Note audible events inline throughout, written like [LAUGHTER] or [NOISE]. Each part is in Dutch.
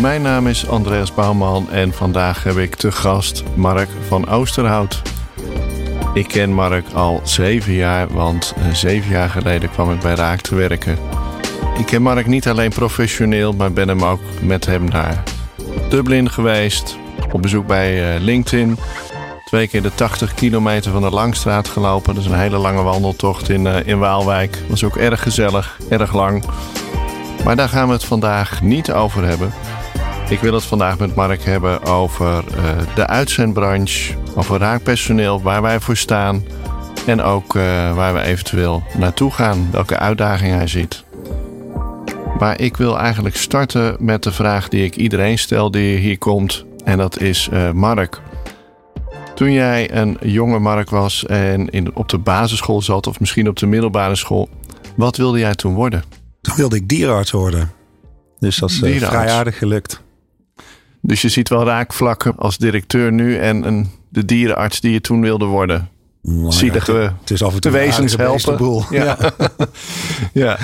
Mijn naam is Andreas Bouwman en vandaag heb ik te gast Mark van Oosterhout. Ik ken Mark al zeven jaar, want eh, zeven jaar geleden kwam ik bij Raak te werken. Ik ken Mark niet alleen professioneel, maar ben hem ook met hem naar Dublin geweest. Op bezoek bij eh, LinkedIn. Twee keer de 80 kilometer van de Langstraat gelopen. Dat is een hele lange wandeltocht in, uh, in Waalwijk. Was ook erg gezellig, erg lang. Maar daar gaan we het vandaag niet over hebben. Ik wil het vandaag met Mark hebben over uh, de uitzendbranche, over raakpersoneel, waar wij voor staan en ook uh, waar we eventueel naartoe gaan, welke uitdagingen hij ziet. Maar ik wil eigenlijk starten met de vraag die ik iedereen stel die hier komt, en dat is uh, Mark. Toen jij een jonge Mark was en in, op de basisschool zat, of misschien op de middelbare school, wat wilde jij toen worden? Toen wilde ik dierenarts worden. Dus dat is uh, vrij aardig gelukt. Dus je ziet wel raakvlakken als directeur nu en een, de dierenarts die je toen wilde worden. Nou, Zielige ja, het is af en toe wezens helpen. Boel. Ja. ja. [LAUGHS] ja.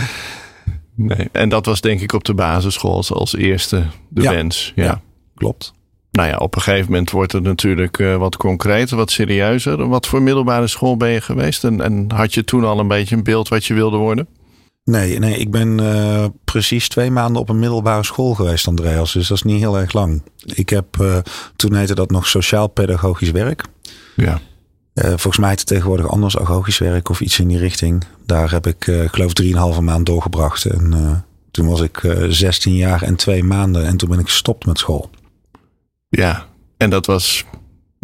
Nee. En dat was denk ik op de basisschool als eerste de ja. wens. Ja. klopt. Nou ja, op een gegeven moment wordt het natuurlijk uh, wat concreter, wat serieuzer. Wat voor middelbare school ben je geweest? En, en had je toen al een beetje een beeld wat je wilde worden? Nee, nee ik ben uh, precies twee maanden op een middelbare school geweest, Andreas. Dus dat is niet heel erg lang. Ik heb, uh, toen heette dat nog sociaal-pedagogisch werk. Ja. Uh, volgens mij heet het tegenwoordig anders agogisch werk of iets in die richting. Daar heb ik, ik geloof, drieënhalve maand doorgebracht. En toen was ik 16 jaar en twee maanden. En toen ben ik gestopt met school. Ja, en dat was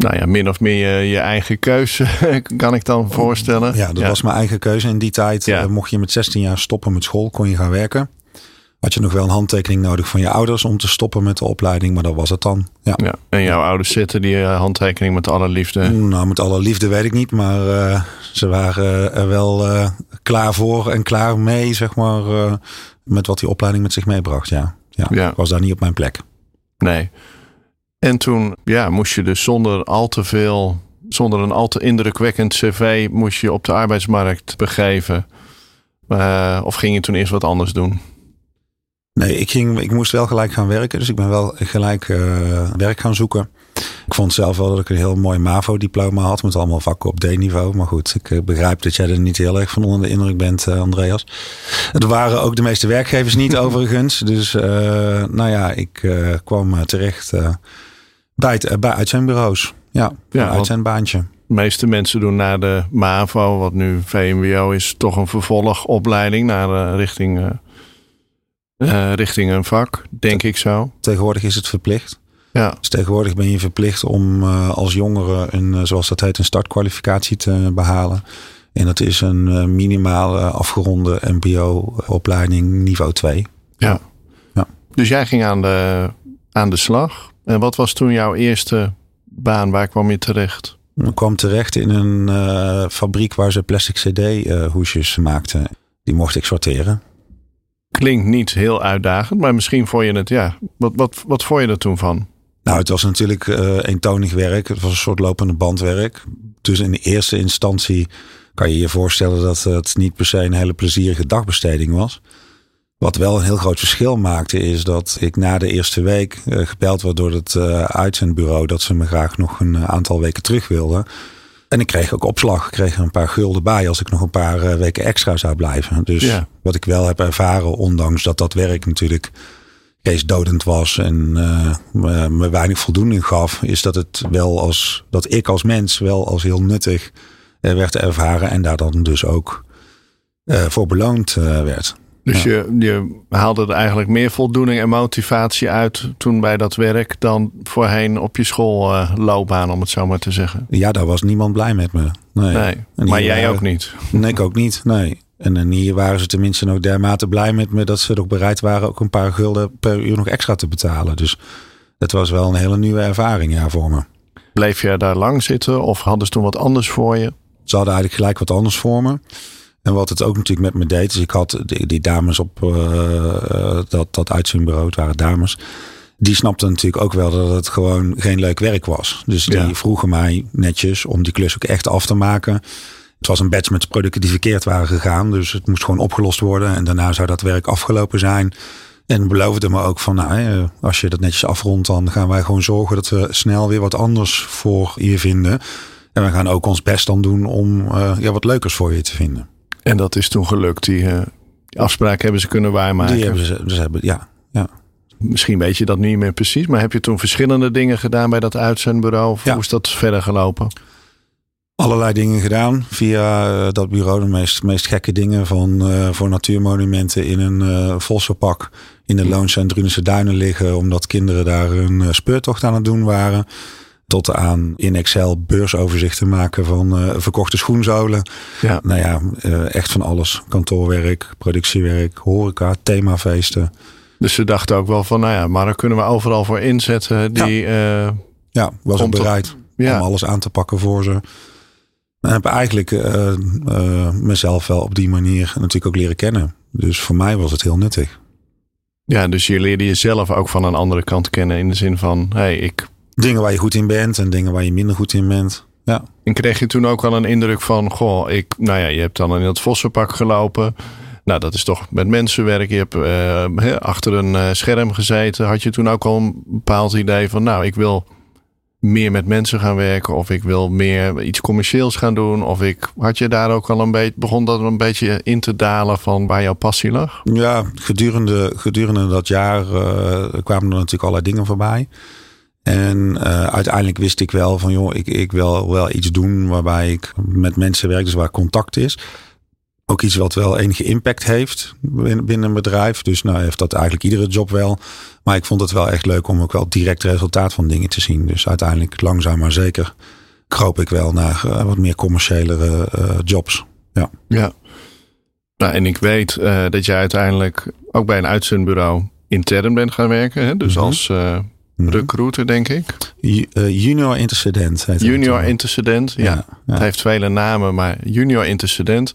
nou ja, min of meer je, eigen keuze, [LAUGHS] kan ik dan voorstellen. Ja, dat ja. was mijn eigen keuze. In die tijd ja. uh, mocht je met 16 jaar stoppen met school, kon je gaan werken. Had je nog wel een handtekening nodig van je ouders om te stoppen met de opleiding, maar dat was het dan. Ja. ja en jouw ouders zetten die uh, handtekening met alle liefde? Nou, met alle liefde weet ik niet, maar uh, ze waren er wel klaar voor en klaar mee, zeg maar, met wat die opleiding met zich meebracht. Ja. Ja, ja. Ik was daar niet op mijn plek. Nee. En toen ja, moest je dus zonder al te veel, zonder een al te indrukwekkend cv, moest je op de arbeidsmarkt begeven. Uh, of ging je toen eerst wat anders doen? Nee, ik, ging, ik moest wel gelijk gaan werken. Dus ik ben wel gelijk uh, werk gaan zoeken. Ik vond zelf wel dat ik een heel mooi MAVO-diploma had. Met allemaal vakken op D-niveau. Maar goed, ik begrijp dat jij er niet heel erg van onder de indruk bent, uh, Andreas. Het waren ook de meeste werkgevers niet [LAUGHS] overigens. Dus uh, nou ja, ik kwam terecht bij, het, bij uitzendbureaus. Ja, ja uitzendbaantje. De meeste mensen doen na de MAVO, wat nu VMBO is, toch een vervolgopleiding naar richting, uh, uh, richting een vak, denk ik zo. Tegenwoordig is het verplicht. Ja. Dus tegenwoordig ben je verplicht om uh, als jongere een, zoals dat heet, een startkwalificatie te behalen. En dat is een minimale afgeronde MBO-opleiding niveau 2. Ja. ja. Dus jij ging aan de, aan de slag. En wat was toen jouw eerste baan? Waar kwam je terecht? Ik kwam terecht in een uh, fabriek waar ze plastic CD-hoesjes uh, maakten. Die mocht ik sorteren. Klinkt niet heel uitdagend, maar misschien vond je het, ja. Wat, wat, wat vond je er toen van? Nou, het was natuurlijk uh, eentonig werk. Het was een soort lopende bandwerk. Dus in de eerste instantie kan je je voorstellen dat het niet per se een hele plezierige dagbesteding was. Wat wel een heel groot verschil maakte, is dat ik na de eerste week uh, gebeld werd door het uh, uitzendbureau dat ze me graag nog een aantal weken terug wilden. En ik kreeg ook opslag, ik kreeg er een paar gulden bij als ik nog een paar weken extra zou blijven. Dus ja. wat ik wel heb ervaren, ondanks dat dat werk natuurlijk geestdodend was en me, me weinig voldoening gaf, is dat het wel als dat ik als mens wel als heel nuttig werd ervaren en daar dan dus ook voor beloond werd. Dus ja. je, je haalde er eigenlijk meer voldoening en motivatie uit toen bij dat werk dan voorheen op je schoolloopbaan, uh, om het zo maar te zeggen. Ja, daar was niemand blij met me. Nee. nee maar jij ook niet. Nee, ik ook niet. Nee. En, en hier waren ze tenminste nog dermate blij met me dat ze ook bereid waren ook een paar gulden per uur nog extra te betalen. Dus het was wel een hele nieuwe ervaring ja, voor me. Bleef je daar lang zitten of hadden ze toen wat anders voor je? Ze hadden eigenlijk gelijk wat anders voor me. En wat het ook natuurlijk met me deed, is ik had die, die dames op uh, dat, dat uitzendbureau, het waren dames. Die snapten natuurlijk ook wel dat het gewoon geen leuk werk was. Dus die ja. vroegen mij netjes om die klus ook echt af te maken. Het was een batch met producten die verkeerd waren gegaan. Dus het moest gewoon opgelost worden. En daarna zou dat werk afgelopen zijn. En beloofde me ook van, nou, als je dat netjes afrondt, dan gaan wij gewoon zorgen dat we snel weer wat anders voor je vinden. En we gaan ook ons best dan doen om uh, ja, wat leukers voor je te vinden. En dat is toen gelukt. Die, uh, die afspraak hebben ze kunnen waarmaken. Die hebben ze, dus hebben, ja, ja. Misschien weet je dat niet meer precies, maar heb je toen verschillende dingen gedaan bij dat uitzendbureau? Of ja. hoe is dat verder gelopen? Allerlei dingen gedaan via uh, dat bureau. De meest, meest gekke dingen van uh, voor natuurmonumenten in een uh, vossenpak in de Loonse en Drunense duinen liggen. Omdat kinderen daar een speurtocht aan het doen waren tot aan in Excel beursoverzichten maken van uh, verkochte schoenzolen. Ja. Nou ja, uh, echt van alles. Kantoorwerk, productiewerk, horeca, themafeesten. Dus ze dachten ook wel van, nou ja, maar daar kunnen we overal voor inzetten. Die, ja, uh, ja was ook bereid ja. om alles aan te pakken voor ze. En heb eigenlijk mezelf wel op die manier natuurlijk ook leren kennen. Dus voor mij was het heel nuttig. Ja, dus je leerde jezelf ook van een andere kant kennen. In de zin van, hey, ik Dingen waar je goed in bent en dingen waar je minder goed in bent. Ja. En kreeg je toen ook wel een indruk van, goh, ik, nou ja, je hebt dan in het Vossenpak gelopen. Nou, dat is toch met mensenwerk. Je hebt uh, achter een uh, scherm gezeten. Had je toen ook al een bepaald idee van, nou, ik wil meer met mensen gaan werken. Of ik wil meer iets commercieels gaan doen. Of ik, had je daar ook al een beetje, begon dat een beetje in te dalen van waar jouw passie lag? Ja, gedurende, gedurende dat jaar uh, kwamen er natuurlijk allerlei dingen voorbij. En uh, uiteindelijk wist ik wel van, joh, ik, ik wil wel iets doen waarbij ik met mensen werk, dus waar contact is. Ook iets wat wel enige impact heeft binnen een bedrijf. Dus nou heeft dat eigenlijk iedere job wel. Maar ik vond het wel echt leuk om ook wel direct resultaat van dingen te zien. Dus uiteindelijk langzaam maar zeker kroop ik wel naar uh, wat meer commerciëlere uh, jobs. Ja. ja. Nou, en ik weet dat jij uiteindelijk ook bij een uitzendbureau intern bent gaan werken. Hè? Dus mm -hmm. als Mhm. Recruiter, denk ik. Uh, junior intercedent. Junior intercedent, ja. ja. Het heeft vele namen, maar junior intercedent.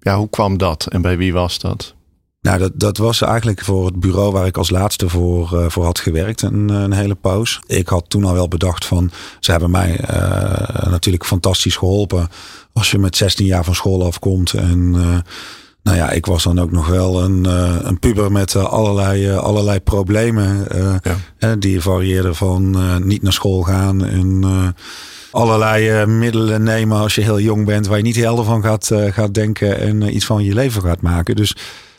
Ja, hoe kwam dat en bij wie was dat? Nou, dat, dat was eigenlijk voor het bureau waar ik als laatste voor, uh, voor had gewerkt een, een hele poos. Ik had toen al wel bedacht van, ze hebben mij uh, natuurlijk fantastisch geholpen. Als je met 16 jaar van school afkomt en nou ja, ik was dan ook nog wel een, uh, een puber met uh, allerlei, uh, allerlei problemen. Ja. die varieerden van niet naar school gaan en allerlei middelen nemen als je heel jong bent, waar je niet helder van gaat, gaat denken en iets van je leven gaat maken. Dus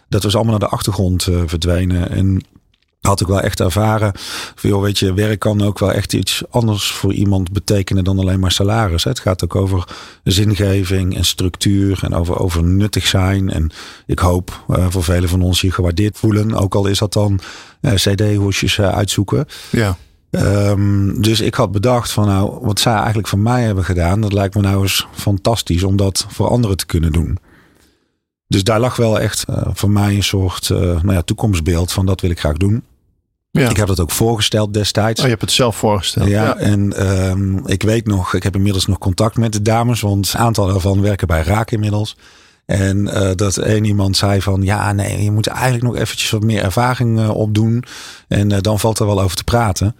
dat was allemaal naar de achtergrond verdwenen. En had ik wel echt ervaren. Veel weet je, werk kan ook wel echt iets anders voor iemand betekenen dan alleen maar salaris. Het gaat ook over zingeving en structuur en over, over nuttig zijn. En ik hoop uh, voor velen van ons hier gewaardeerd voelen. Ook al is dat dan uh, CD-hoesjes uh, uitzoeken. Ja. Um, dus ik had bedacht van nou, wat zij eigenlijk voor mij hebben gedaan, dat lijkt me nou eens fantastisch om dat voor anderen te kunnen doen. Dus daar lag wel echt voor mij een soort nou ja, toekomstbeeld van dat wil ik graag doen. Ja. Ik heb dat ook voorgesteld destijds. Oh, je hebt het zelf voorgesteld. Ja, ja. en um, ik weet nog, ik heb inmiddels nog contact met de dames, want een aantal daarvan werken bij Raak inmiddels. En uh, dat één iemand zei van ja, nee, je moet eigenlijk nog eventjes wat meer ervaring uh, opdoen. En uh, dan valt er wel over te praten.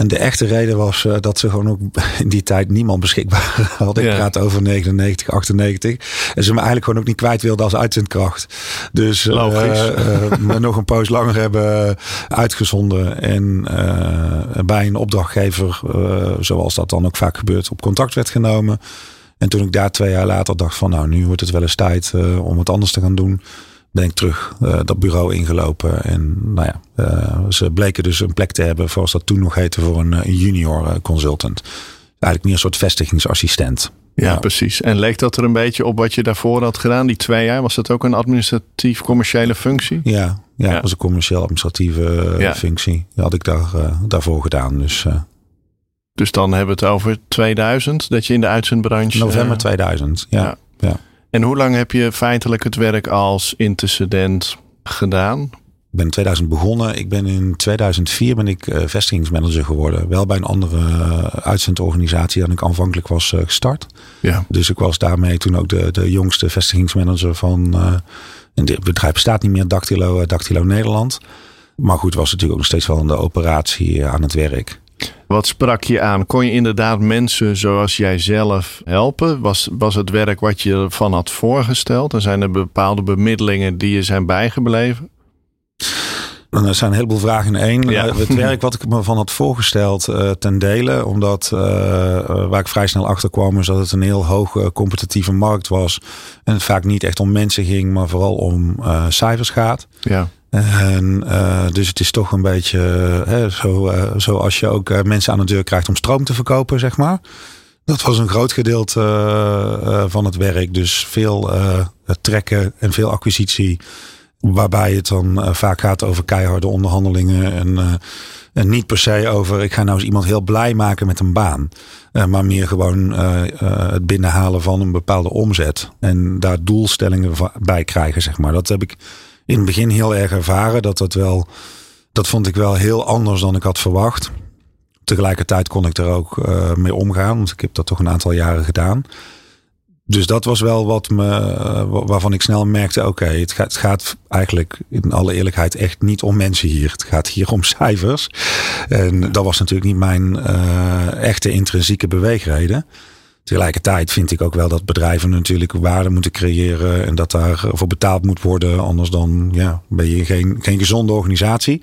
En de echte reden was uh, dat ze gewoon ook [LAUGHS] in die tijd niemand beschikbaar [LAUGHS] hadden. Ik praat over 99, 98. En ze me eigenlijk gewoon ook niet kwijt wilden als uitzendkracht. Dus uh, uh, [LAUGHS] me nog een poos langer hebben uitgezonden. En bij een opdrachtgever, zoals dat dan ook vaak gebeurt, op contact werd genomen. En toen ik daar twee jaar later dacht van nou, nu wordt het wel eens tijd om het anders te gaan doen ben ik terug uh, dat bureau ingelopen. En nou ja, uh, ze bleken dus een plek te hebben, zoals dat toen nog heette, voor een, een junior consultant. Eigenlijk meer een soort vestigingsassistent. Ja, precies. En leek dat er een beetje op wat je daarvoor had gedaan, die twee jaar? Was dat ook een administratief-commerciële functie? Ja, ja, ja, was een commercieel-administratieve ja. functie. Die had ik daar, daarvoor gedaan. Dus, dus dan hebben we het over 2000, dat je in de uitzendbranche... November 2000, ja. ja. En hoe lang heb je feitelijk het werk als intercedent gedaan? Ik ben in 2000 begonnen. Ik ben in 2004 ben ik uh, vestigingsmanager geworden. Wel bij een andere uh, uitzendorganisatie dan ik aanvankelijk was uh, gestart. Ja. Dus ik was daarmee toen ook de, de jongste vestigingsmanager van... het bedrijf bestaat niet meer, Dactylo, Dactylo Nederland. Maar goed, was natuurlijk ook nog steeds wel aan de operatie aan het werk. Wat sprak je aan? Kon je inderdaad mensen zoals jij zelf helpen? Was, was het werk wat je ervan had voorgesteld? En zijn er bepaalde bemiddelingen die je zijn bijgebleven? Nou, er zijn een heleboel vragen in één. Ja. Het werk wat ik me van had voorgesteld uh, ten dele, omdat uh, waar ik vrij snel achter kwam, is dat het een heel hoge competitieve markt was. En het vaak niet echt om mensen ging, maar vooral om cijfers gaat. Ja. En dus het is toch een beetje hè, zo, zoals je ook mensen aan de deur krijgt om stroom te verkopen, zeg maar. Dat was een groot gedeelte van het werk. Dus veel trekken en veel acquisitie. Waarbij het dan uh, vaak gaat over keiharde onderhandelingen. En, uh, en niet per se over ik ga nou eens iemand heel blij maken met een baan. Uh, maar meer gewoon het binnenhalen van een bepaalde omzet. En daar doelstellingen bij krijgen, zeg maar. Dat heb ik in het begin heel erg ervaren. Dat dat wel, dat vond ik wel heel anders dan ik had verwacht. Tegelijkertijd kon ik er ook mee omgaan. Want ik heb dat toch een aantal jaren gedaan dus dat was wel wat me, eh, waarvan ik snel merkte: oké, het, gaat, het gaat eigenlijk in alle eerlijkheid echt niet om mensen hier. Het gaat hier om cijfers. En dat was natuurlijk niet mijn uh, echte intrinsieke beweegreden. Tegelijkertijd vind ik ook wel dat bedrijven natuurlijk waarde moeten creëren en dat daarvoor betaald moet worden. Anders dan ja, ben je geen, geen gezonde organisatie.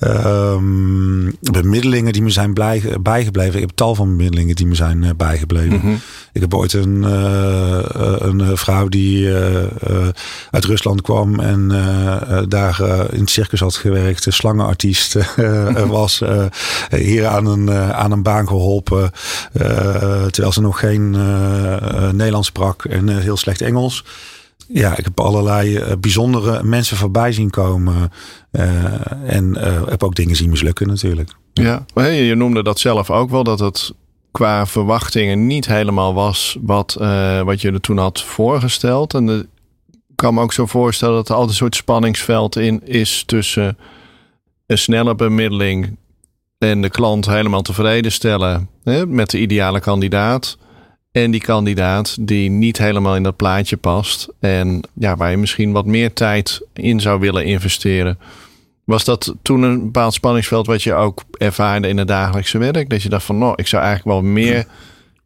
Um, bemiddelingen die me zijn blij, bijgebleven. Ik heb tal van bemiddelingen die me zijn uh, bijgebleven. Mm -hmm. Ik heb ooit een, uh, een vrouw die uh, uit Rusland kwam en daar in het circus had gewerkt. Een slangenartiest was. hier aan een, aan een baan geholpen. terwijl ze nog geen uh, Nederlands sprak en uh, heel slecht Engels. Ja, ik heb allerlei bijzondere mensen voorbij zien komen. en heb ook dingen zien mislukken natuurlijk. Ja, je noemde dat zelf ook wel, dat het qua verwachtingen niet helemaal was wat, wat je er toen had voorgesteld. En ik kan me ook zo voorstellen dat er altijd een soort spanningsveld in is tussen een snelle bemiddeling en de klant helemaal tevreden stellen hè, met de ideale kandidaat. En die kandidaat die niet helemaal in dat plaatje past. En ja, waar je misschien wat meer tijd in zou willen investeren. Was dat toen een bepaald spanningsveld wat je ook ervaarde in het dagelijkse werk? Dat je dacht van, nou, ik zou eigenlijk wel meer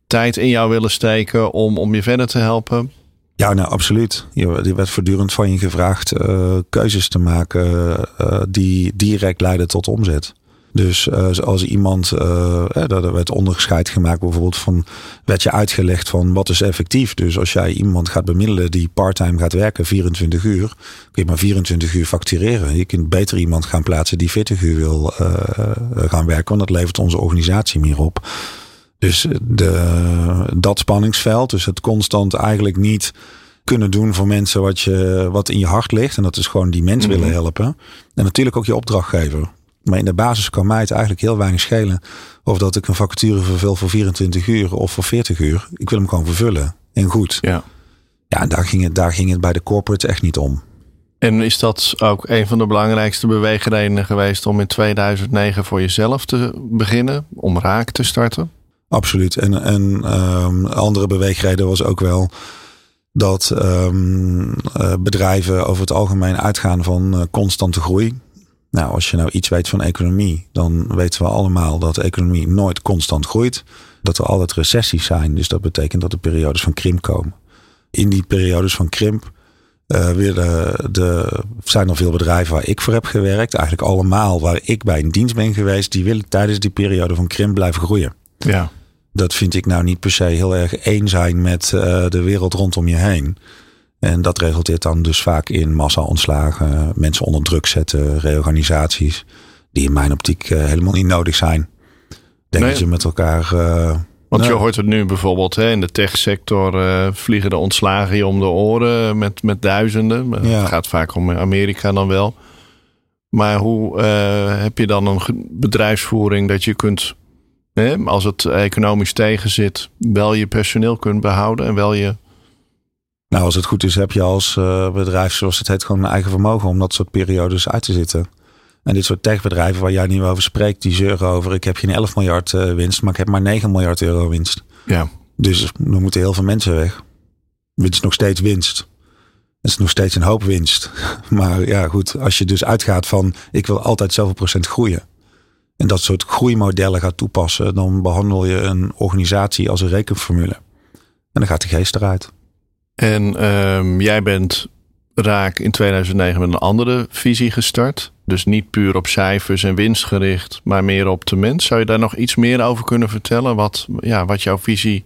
tijd in jou willen steken om, om je verder te helpen? Ja, nou absoluut. Je, werd voortdurend van je gevraagd uh, keuzes te maken uh, die direct leiden tot omzet. Dus uh, als iemand, uh, er werd onderscheid gemaakt bijvoorbeeld van, werd je uitgelegd van wat is effectief. Dus als jij iemand gaat bemiddelen die parttime gaat werken, 24 uur, kun je maar 24 uur factureren. Je kunt beter iemand gaan plaatsen die 40 uur wil uh, gaan werken, want dat levert onze organisatie meer op. Dus de, dat spanningsveld, dus het constant eigenlijk niet kunnen doen voor mensen wat, je, wat in je hart ligt. En dat is gewoon die mens mm -hmm. willen helpen. En natuurlijk ook je opdrachtgever. Maar in de basis kan mij het eigenlijk heel weinig schelen. Of dat ik een vacature vervul voor 24 uur of voor 40 uur. Ik wil hem gewoon vervullen. En goed. Ja, ja daar, ging het, daar ging het bij de corporate echt niet om. En is dat ook een van de belangrijkste beweegredenen geweest om in 2009 voor jezelf te beginnen? Om raak te starten? Absoluut. En een um, andere beweegreden was ook wel dat um, uh, bedrijven over het algemeen uitgaan van uh, constante groei. Nou, als je nou iets weet van economie, dan weten we allemaal dat de economie nooit constant groeit. Dat er altijd recessies zijn. Dus dat betekent dat er periodes van krimp komen. In die periodes van krimp uh, de, zijn er veel bedrijven waar ik voor heb gewerkt. Eigenlijk allemaal waar ik bij een dienst ben geweest. Die willen tijdens die periode van krimp blijven groeien. Ja. Dat vind ik nou niet per se heel erg één zijn met uh, de wereld rondom je heen. En dat resulteert dan dus vaak in massa-ontslagen, mensen onder druk zetten, reorganisaties, die in mijn optiek uh, helemaal niet nodig zijn. Denk nee. je met elkaar. Uh, Want nou, je hoort het nu bijvoorbeeld hè, in de techsector uh, vliegen de ontslagen je om de oren met, met duizenden. Ja. Het gaat vaak om Amerika dan wel. Maar hoe heb je dan een bedrijfsvoering dat je kunt, hè, als het economisch tegen zit, wel je personeel kunt behouden en wel je Nou, als het goed is, heb je als bedrijf, zoals het heet, gewoon een eigen vermogen om dat soort periodes uit te zitten. En dit soort techbedrijven waar jij nu over spreekt, die zeuren over: ik heb geen 11 miljard winst, maar ik heb maar 9 miljard euro winst. Ja. Dus er moeten heel veel mensen weg. Winst nog steeds winst. Het is nog steeds een hoop winst. [LAUGHS] Maar ja, goed, als je dus uitgaat van ik wil altijd zoveel procent groeien. En dat soort groeimodellen gaat toepassen, dan behandel je een organisatie als een rekenformule. En dan gaat de geest eruit. En ehm, jij bent raak in 2009 met een andere visie gestart. Dus niet puur op cijfers en winst gericht, maar meer op de mens. Zou je daar nog iets meer over kunnen vertellen? Wat, ja, wat jouw visie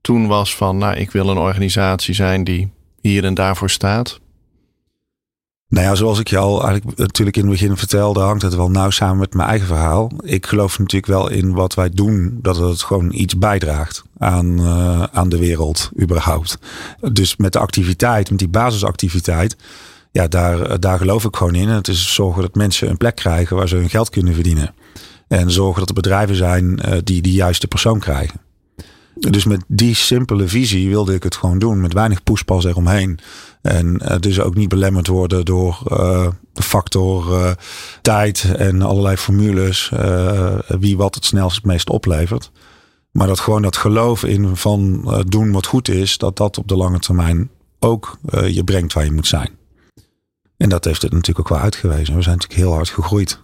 toen was van, nou, ik wil een organisatie zijn die hier en daarvoor staat? Nou ja, zoals ik je al eigenlijk natuurlijk in het begin vertelde, hangt het wel nauw samen met mijn eigen verhaal. Ik geloof natuurlijk wel in wat wij doen, dat het gewoon iets bijdraagt aan, uh, aan de wereld überhaupt. Dus met de activiteit, met die basisactiviteit, ja, daar, daar geloof ik gewoon in. Het is zorgen dat mensen een plek krijgen waar ze hun geld kunnen verdienen. En zorgen dat er bedrijven zijn uh, die die juiste persoon krijgen. Dus met die simpele visie wilde ik het gewoon doen. Met weinig poespas eromheen. En uh, dus ook niet belemmerd worden door uh, de factor uh, tijd en allerlei formules. wie wat het snelst het meest oplevert. Maar dat gewoon dat geloof in van doen wat goed is. Dat dat op de lange termijn ook je brengt waar je moet zijn. En dat heeft het natuurlijk ook wel uitgewezen. We zijn natuurlijk heel hard gegroeid.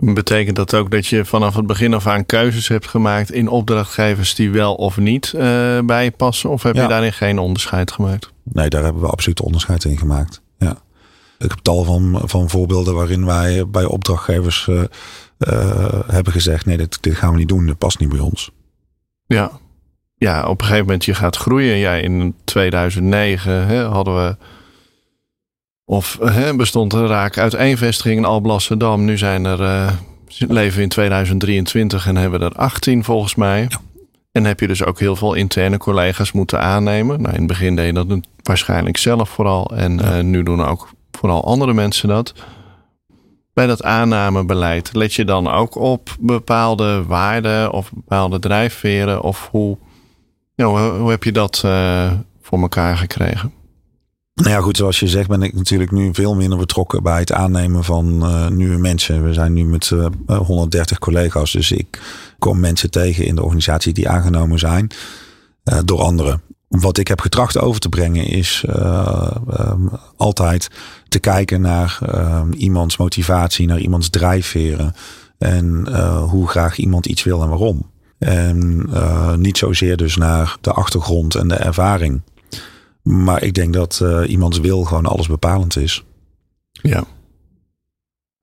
Betekent dat ook dat je vanaf het begin af aan keuzes hebt gemaakt in opdrachtgevers die wel of niet uh, bij je passen? Of heb je daarin geen onderscheid gemaakt? Nee, daar hebben we absoluut onderscheid in gemaakt. Ja. Ik heb tal van, van voorbeelden waarin wij bij opdrachtgevers uh, uh, hebben gezegd: nee, dit, dit gaan we niet doen, dat past niet bij ons. Ja, ja op een gegeven moment je gaat groeien. Ja, in 2009 hè, hadden we of hè, bestond er raak uit één vestiging in Alblasserdam. Nu zijn er, uh, leven in 2023 en hebben er 18 volgens mij. En heb je dus ook heel veel interne collega's moeten aannemen. Nou, in het begin deed je dat waarschijnlijk zelf vooral. En uh, nu doen ook vooral andere mensen dat. Bij dat aannamebeleid let je dan ook op bepaalde waarden of bepaalde drijfveren? Of hoe, hoe, hoe heb je dat uh, voor elkaar gekregen? Nou ja, goed, zoals je zegt ben ik natuurlijk nu veel minder betrokken bij het aannemen van uh, nieuwe mensen. We zijn nu met uh, 130 collega's, dus ik kom mensen tegen in de organisatie die aangenomen zijn door anderen. Wat ik heb getracht over te brengen is um, altijd te kijken naar ehm, iemands motivatie, naar iemands drijfveren en hoe graag iemand iets wil en waarom. En niet zozeer dus naar de achtergrond en de ervaring. Maar ik denk dat uh, iemands wil gewoon alles bepalend is. Ja.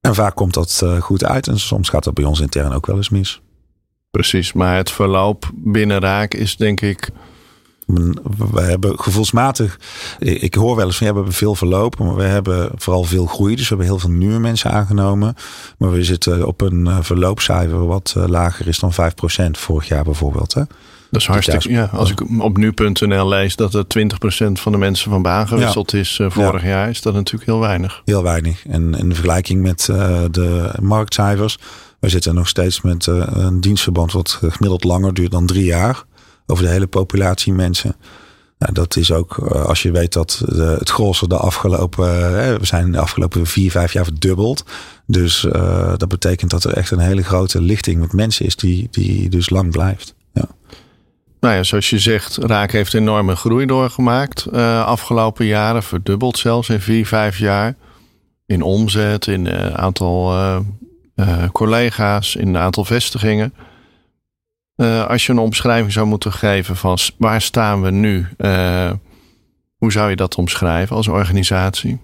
En vaak komt dat uh, goed uit en soms gaat dat bij ons intern ook wel eens mis. Precies, maar het verloop binnen raak is denk ik. We hebben gevoelsmatig, ik hoor wel eens van ja, we hebben veel verlopen, maar we hebben vooral veel groei. Dus we hebben heel veel nieuwe mensen aangenomen. Maar we zitten op een uh, verloopcijfer wat lager is dan 5% vorig jaar bijvoorbeeld. Hè? Dat is hartstikke. Ja, als ik op nu.nl lees dat er 20% van de mensen van baan gewisseld is uh, vorig jaar, is dat natuurlijk heel weinig. Heel weinig. En in vergelijking met de marktcijfers, we zitten nog steeds met een dienstverband wat gemiddeld langer duurt dan drie jaar. Over de hele populatie mensen. Nou, dat is ook als je weet dat de, het grootste de afgelopen, we zijn de afgelopen vier, vijf jaar verdubbeld. Dus dat betekent dat er echt een hele grote lichting met mensen is die, die dus lang blijft. Nou ja, zoals je zegt, Raak heeft enorme groei doorgemaakt. Uh, afgelopen jaren verdubbeld zelfs in vier, vijf jaar. In omzet, in uh, aantal collega's, in een aantal vestigingen. Als je een omschrijving zou moeten geven van waar staan we nu? hoe zou je dat omschrijven als organisatie?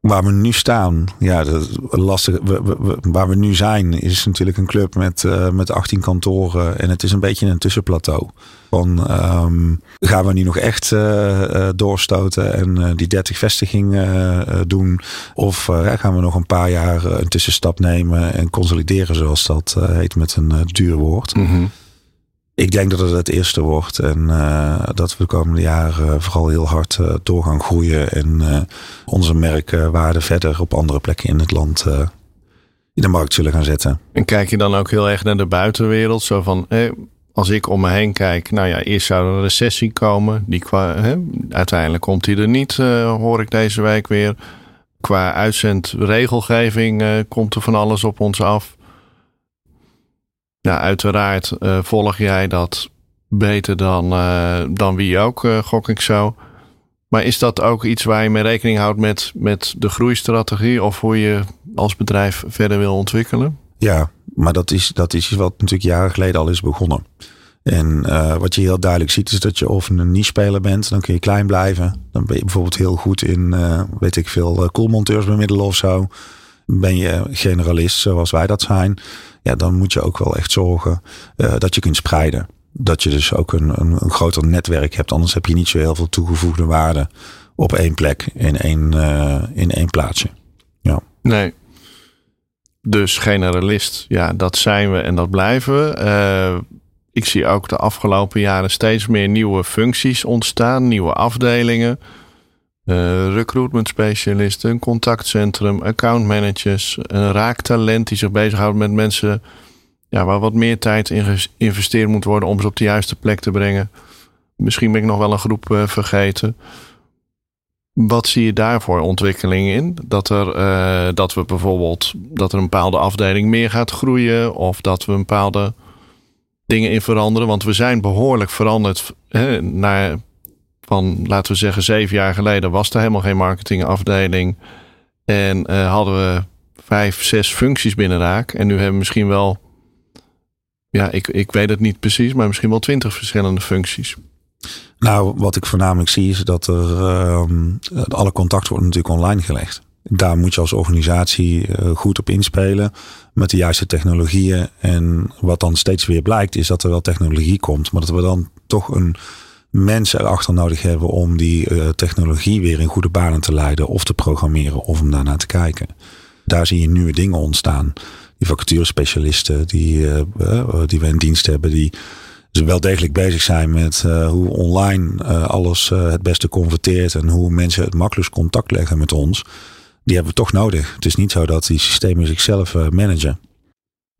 Waar we nu staan, ja, dat lastig. Waar we nu zijn, is natuurlijk een club met, uh, met 18 kantoren. En het is een beetje een tussenplateau. Van um, gaan we nu nog echt uh, uh, doorstoten en die 30 vestigingen doen? Of gaan we nog een paar jaar een tussenstap nemen en consolideren, zoals dat heet met een duur woord? Mm. Ik denk dat het het eerste wordt en uh, dat we de komende jaren vooral heel hard uh, door gaan groeien en uh, onze merkwaarde verder op andere plekken in het land in de markt zullen gaan zetten. En kijk je dan ook heel erg naar de buitenwereld, zo van als ik om me heen kijk, nou ja, eerst zou er een recessie komen. Die qua, uiteindelijk komt die er niet, hoor ik deze week weer. Qua uitzendregelgeving komt er van alles op ons af. Ja, uiteraard uh, volg jij dat beter dan, dan wie ook, gok ik zo. Maar is dat ook iets waar je mee rekening houdt met, met de groeistrategie of hoe je als bedrijf verder wil ontwikkelen? Ja, maar dat is, dat is wat natuurlijk jaren geleden al is begonnen. En wat je heel duidelijk ziet is dat je of een niche-speler bent, dan kun je klein blijven. Dan ben je bijvoorbeeld heel goed in, weet ik veel, koelmonteurs bemiddelen of zo. Ben je generalist zoals wij dat zijn, ja, dan moet je ook wel echt zorgen dat je kunt spreiden. Dat je dus ook een, een, een, groter netwerk hebt. Anders heb je niet zo heel veel toegevoegde waarde op één plek in één, in één plaatsje. Ja. Nee, dus generalist, ja, dat zijn we en dat blijven we. Uh, ik zie ook de afgelopen jaren steeds meer nieuwe functies ontstaan, nieuwe afdelingen. Uh, recruitment specialisten, een contactcentrum, account managers, een raaktalent die zich bezighoudt met mensen ja, waar wat meer tijd in geïnvesteerd moet worden om ze op de juiste plek te brengen. Misschien ben ik nog wel een groep uh, vergeten. Wat zie je daarvoor ontwikkelingen in? Dat, er, uh, dat we bijvoorbeeld dat er een bepaalde afdeling meer gaat groeien, of dat we een bepaalde dingen in veranderen. Want we zijn behoorlijk veranderd hè, naar van, laten we zeggen, zeven jaar geleden was er helemaal geen marketingafdeling. En uh, hadden we vijf, zes functies binnen Raak. En nu hebben we misschien wel, ja, ik, ik weet het niet precies, maar misschien wel twintig verschillende functies. Nou, wat ik voornamelijk zie is dat er uh, alle contact wordt natuurlijk online gelegd. Daar moet je als organisatie uh, goed op inspelen met de juiste technologieën. En wat dan steeds weer blijkt is dat er wel technologie komt, maar dat we dan toch een mens erachter nodig hebben om die uh, technologie weer in goede banen te leiden of te programmeren of om daarnaar te kijken. Daar zie je nieuwe dingen ontstaan. Die vacaturespecialisten die, uh, die we in dienst hebben, die dus wel degelijk bezig zijn met hoe online alles het beste converteert en hoe mensen het makkelijkst contact leggen met ons. Die hebben we toch nodig. Het is niet zo dat die systemen zichzelf managen.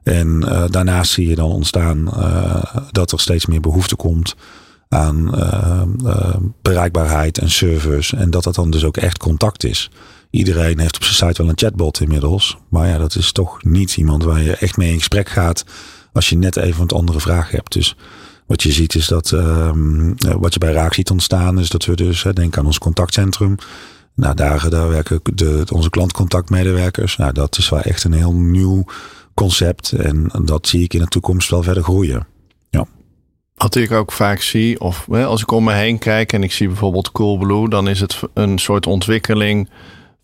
En daarnaast zie je dan ontstaan dat er steeds meer behoefte komt aan bereikbaarheid en service. En dat dat dan dus ook echt contact is. Iedereen heeft op zijn site wel een chatbot inmiddels. Maar ja, dat is toch niet iemand waar je echt mee in gesprek gaat als je net even een andere vraag hebt. Dus wat je ziet is dat, um, wat je bij Raak ziet ontstaan, is dat we dus, denk aan ons contactcentrum. Nou, daar, daar werken de, onze klantcontactmedewerkers. Nou, dat is wel echt een heel nieuw concept. En dat zie ik in de toekomst wel verder groeien. Wat ik ook vaak zie, of hè, als ik om me heen kijk en ik zie bijvoorbeeld Coolblue, dan is het een soort ontwikkeling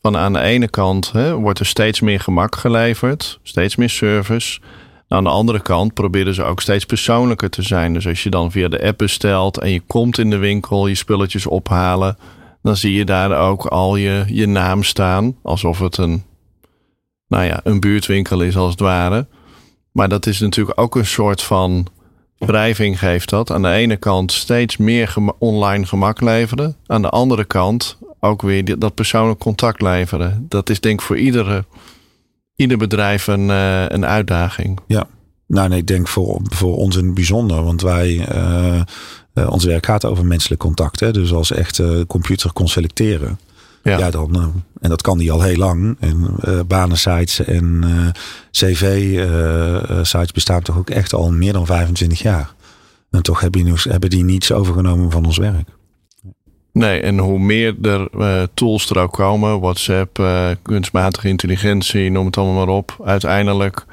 van aan de ene kant hè, wordt er steeds meer gemak geleverd, steeds meer service aan de andere kant proberen ze ook steeds persoonlijker te zijn. Dus als je dan via de app bestelt en je komt in de winkel je spulletjes ophalen, dan zie je daar ook al je, je naam staan. Alsof het een, nou ja, een buurtwinkel is als het ware. Maar dat is natuurlijk ook een soort van wrijving geeft dat. Aan de ene kant steeds meer online gemak leveren. Aan de andere kant ook weer dat persoonlijk contact leveren. Dat is denk ik voor iedere ieder bedrijf een, uh, een uitdaging. Ja, nou nee, ik denk voor, voor ons in het bijzonder. Want wij, uh, uh, ons werk gaat over menselijk contact. Hè? Dus als echt computer kon selecteren. Ja, ja dan, en dat kan die al heel lang. En banensites en cv-sites bestaan toch ook echt al meer dan 25 jaar. En toch hebben die, hebben die niets overgenomen van ons werk. Nee, en hoe meer er uh, tools er ook komen, WhatsApp, uh, kunstmatige intelligentie, noem het allemaal maar op. Uiteindelijk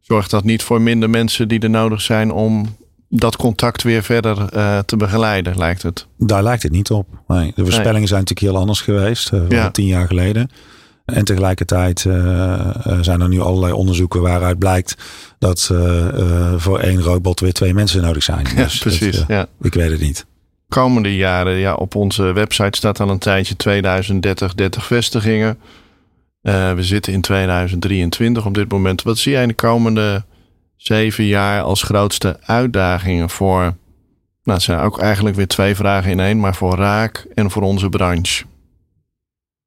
zorgt dat niet voor minder mensen die er nodig zijn om dat contact weer verder uh, te begeleiden, lijkt het. Daar lijkt het niet op. Nee, de voorspellingen zijn natuurlijk heel anders geweest, ja. tien jaar geleden. En tegelijkertijd zijn er nu allerlei onderzoeken waaruit blijkt dat voor één robot weer twee mensen nodig zijn. [LAUGHS] Ja, dus precies. ja. Ik weet het niet komende jaren, ja, op onze website staat al een tijdje 2030, 30 vestigingen. Uh, we zitten in 2023 op dit moment. Wat zie jij in de komende zeven jaar als grootste uitdagingen voor? Nou, het zijn ook eigenlijk weer twee vragen in één, maar voor Raak en voor onze branche.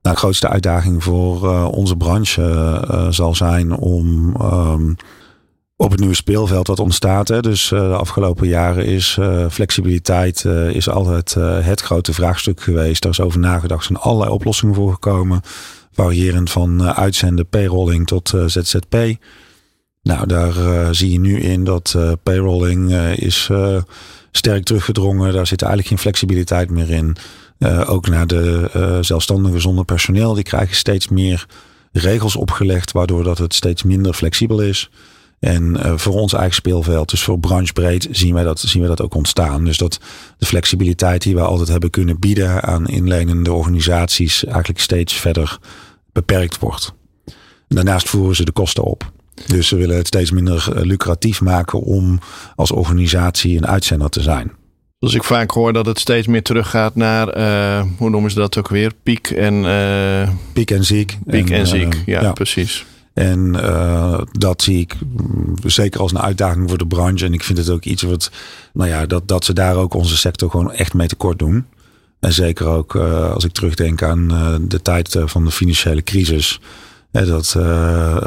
Nou, de grootste uitdaging voor uh, onze branche uh, zal zijn om um, op het nieuwe speelveld wat ontstaat. Hè. Dus de afgelopen jaren is flexibiliteit is altijd het grote vraagstuk geweest. Daar is over nagedacht. Er zijn allerlei oplossingen voor gekomen. Variërend van uitzenden, payrolling tot ZZP. Nou, daar zie je nu in dat payrolling is sterk teruggedrongen. Daar zit eigenlijk geen flexibiliteit meer in. Ook naar de zelfstandigen zonder personeel. Die krijgen steeds meer regels opgelegd, waardoor dat het steeds minder flexibel is. En voor ons eigen speelveld, dus voor branchebreed, zien wij, dat, zien wij dat ook ontstaan. Dus dat de flexibiliteit die we altijd hebben kunnen bieden aan inlenende organisaties eigenlijk steeds verder beperkt wordt. Daarnaast voeren ze de kosten op. Dus ze willen het steeds minder lucratief maken om als organisatie een uitzender te zijn. Dus ik vaak hoor dat het steeds meer teruggaat naar, uh, hoe noemen ze dat ook weer? Piek en... Uh, piek en ziek. Piek en, en ziek, uh, ja, ja, precies. En dat zie ik mm, zeker als een uitdaging voor de branche. En ik vind het ook iets wat, nou ja, dat, dat ze daar ook onze sector gewoon echt mee tekort doen. En zeker ook als ik terugdenk aan de tijd van de financiële crisis. Dat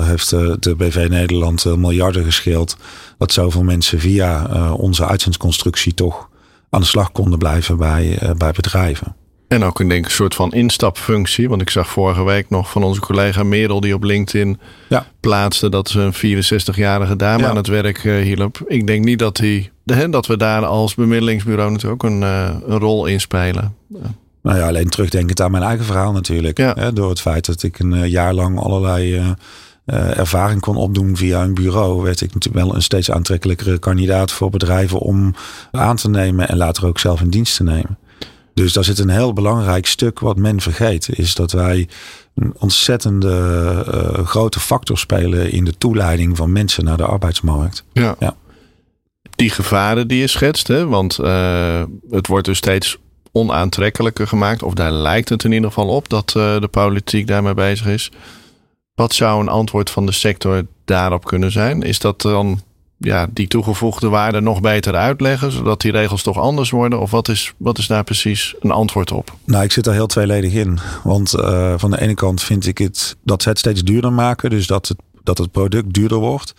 heeft de BV Nederland miljarden gescheeld. Dat zoveel mensen via onze uitzendsconstructie toch aan de slag konden blijven bij, bij bedrijven. En ook een, denk, een soort van instapfunctie. Want ik zag vorige week nog van onze collega Merel die op LinkedIn ja. plaatste dat ze een 64-jarige dame aan het werk hielp. Ik denk niet dat, die, dat we daar als bemiddelingsbureau natuurlijk ook een, een rol in spelen. Nou ja, alleen terugdenkend aan mijn eigen verhaal natuurlijk. Ja. Hè, door het feit dat ik een jaar lang allerlei uh, ervaring kon opdoen via een bureau, werd ik natuurlijk wel een steeds aantrekkelijkere kandidaat voor bedrijven om aan te nemen en later ook zelf in dienst te nemen. Dus daar zit een heel belangrijk stuk wat men vergeet, is dat wij een ontzettende uh, grote factor spelen in de toeleiding van mensen naar de arbeidsmarkt. Ja. ja. Die gevaren die je schetst, hè? want uh, het wordt dus steeds onaantrekkelijker gemaakt, of daar lijkt het in ieder geval op dat de politiek daarmee bezig is. Wat zou een antwoord van de sector daarop kunnen zijn? Is dat dan ja, die toegevoegde waarde nog beter uitleggen, zodat die regels toch anders worden? Of wat is, wat is daar precies een antwoord op? Nou, ik zit daar heel tweeledig in. Want uh, van de ene kant vind ik het dat ze het steeds duurder maken, dus dat het, dat het product duurder wordt.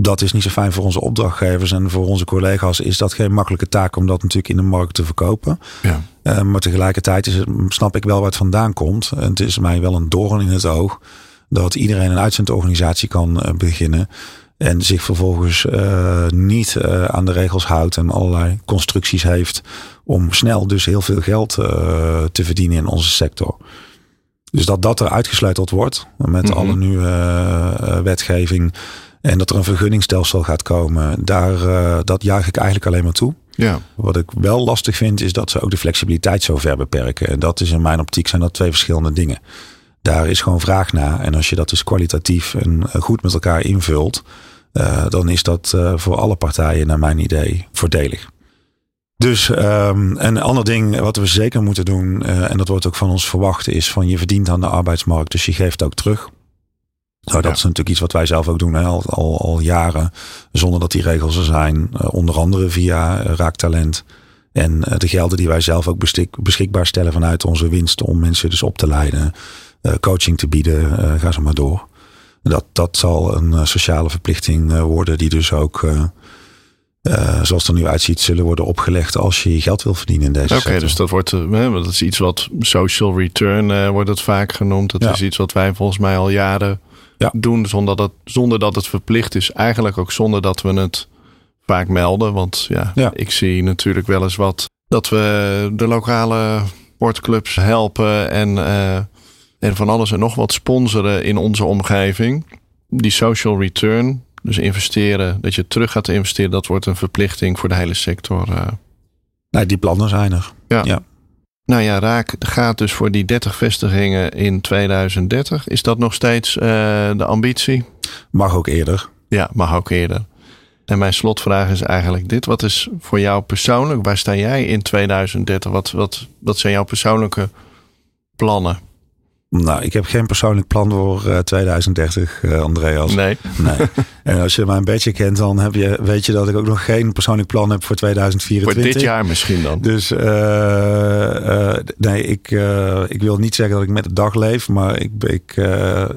Dat is niet zo fijn voor onze opdrachtgevers en voor onze collega's is dat geen makkelijke taak om dat natuurlijk in de markt te verkopen. Ja. Uh, maar tegelijkertijd is het, snap ik wel waar het vandaan komt. En het is mij wel een doorn in het oog dat iedereen een uitzendorganisatie kan uh, beginnen. En zich vervolgens uh, niet aan de regels houdt en allerlei constructies heeft om snel dus heel veel geld te verdienen in onze sector. Dus dat dat er uitgesleuteld wordt met mm -hmm. alle nieuwe wetgeving en dat er een vergunningstelsel gaat komen, daar, dat juich ik eigenlijk alleen maar toe. Ja. Wat ik wel lastig vind is dat ze ook de flexibiliteit zo ver beperken. En dat is in mijn optiek zijn dat twee verschillende dingen. Daar is gewoon vraag naar. En als je dat dus kwalitatief en eh, goed met elkaar invult, uh, dan is dat uh, voor alle partijen, naar mijn idee, voordelig. Dus um, een ander ding wat we zeker moeten doen, uh, en dat wordt ook van ons verwacht, is van je verdient aan de arbeidsmarkt, dus je geeft ook terug. Nou, dat ja. is natuurlijk iets wat wij zelf ook doen hè, al, al, al, jaren, zonder dat die regels er zijn. onder andere via Raaktalent. En de gelden die wij zelf ook beschikbaar stellen vanuit onze winst om mensen dus op te leiden. Eh, coaching te bieden. Eh, ga zo maar door. Dat, dat zal een eh, sociale verplichting worden die dus ook... Zoals het er nu uitziet, zullen worden opgelegd als je geld wil verdienen in deze Oké, dus dat wordt dat is iets wat social return wordt het vaak genoemd. Dat ja. is iets wat wij volgens mij al jaren ja. doen zonder dat, zonder dat het verplicht is. Eigenlijk ook zonder dat we het vaak melden. Want ja, ja. ik zie natuurlijk wel eens wat dat we de lokale sportclubs helpen en en van alles en nog wat sponsoren in onze omgeving. Die social return, dus investeren, dat je terug gaat investeren, dat wordt een verplichting voor de hele sector. Uh. Nee, die plannen zijn er. Ja. ja. Nou ja, Raak gaat dus voor die 30 vestigingen in 2030. Is dat nog steeds uh, de ambitie? Mag ook eerder. Ja, mag ook eerder. En mijn slotvraag is eigenlijk dit. Wat is voor jou persoonlijk, waar sta jij in 2030? Wat, wat, wat zijn jouw persoonlijke plannen? Nou, ik heb geen persoonlijk plan voor uh, 2030, uh, Andreas. Nee. nee. [LAUGHS] En als je mij een beetje kent, dan heb je, weet je dat ik ook nog geen persoonlijk plan heb voor 2024. Voor dit jaar misschien dan. Dus uh, nee, ik, ik wil niet zeggen dat ik met de dag leef, maar ik, ik,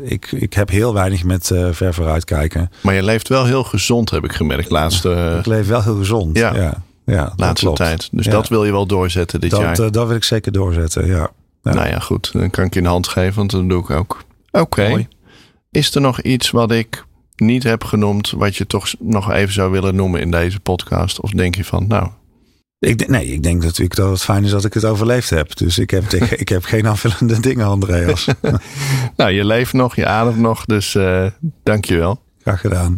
ik, ik heb heel weinig met ver vooruit kijken. Maar je leeft wel heel gezond, heb ik gemerkt. Laatste... Ik leef wel heel gezond. Ja. ja. Ja, laatste tijd. Dus dat wil je wel doorzetten dit dat, jaar. dat wil ik zeker doorzetten, ja. Ja. Nou ja, goed. Dan kan ik je een hand geven, want dat doe ik ook. Oké. Is er nog iets wat ik niet heb genoemd, wat je toch nog even zou willen noemen in deze podcast? Of denk je van, nou. Ik, nee, ik denk natuurlijk dat het fijn is dat ik het overleefd heb. Dus ik heb, [LAUGHS] ik heb geen aanvullende dingen, Andreas. [LAUGHS] nou, je leeft nog, je ademt nog, dus uh, dank je wel. Graag gedaan.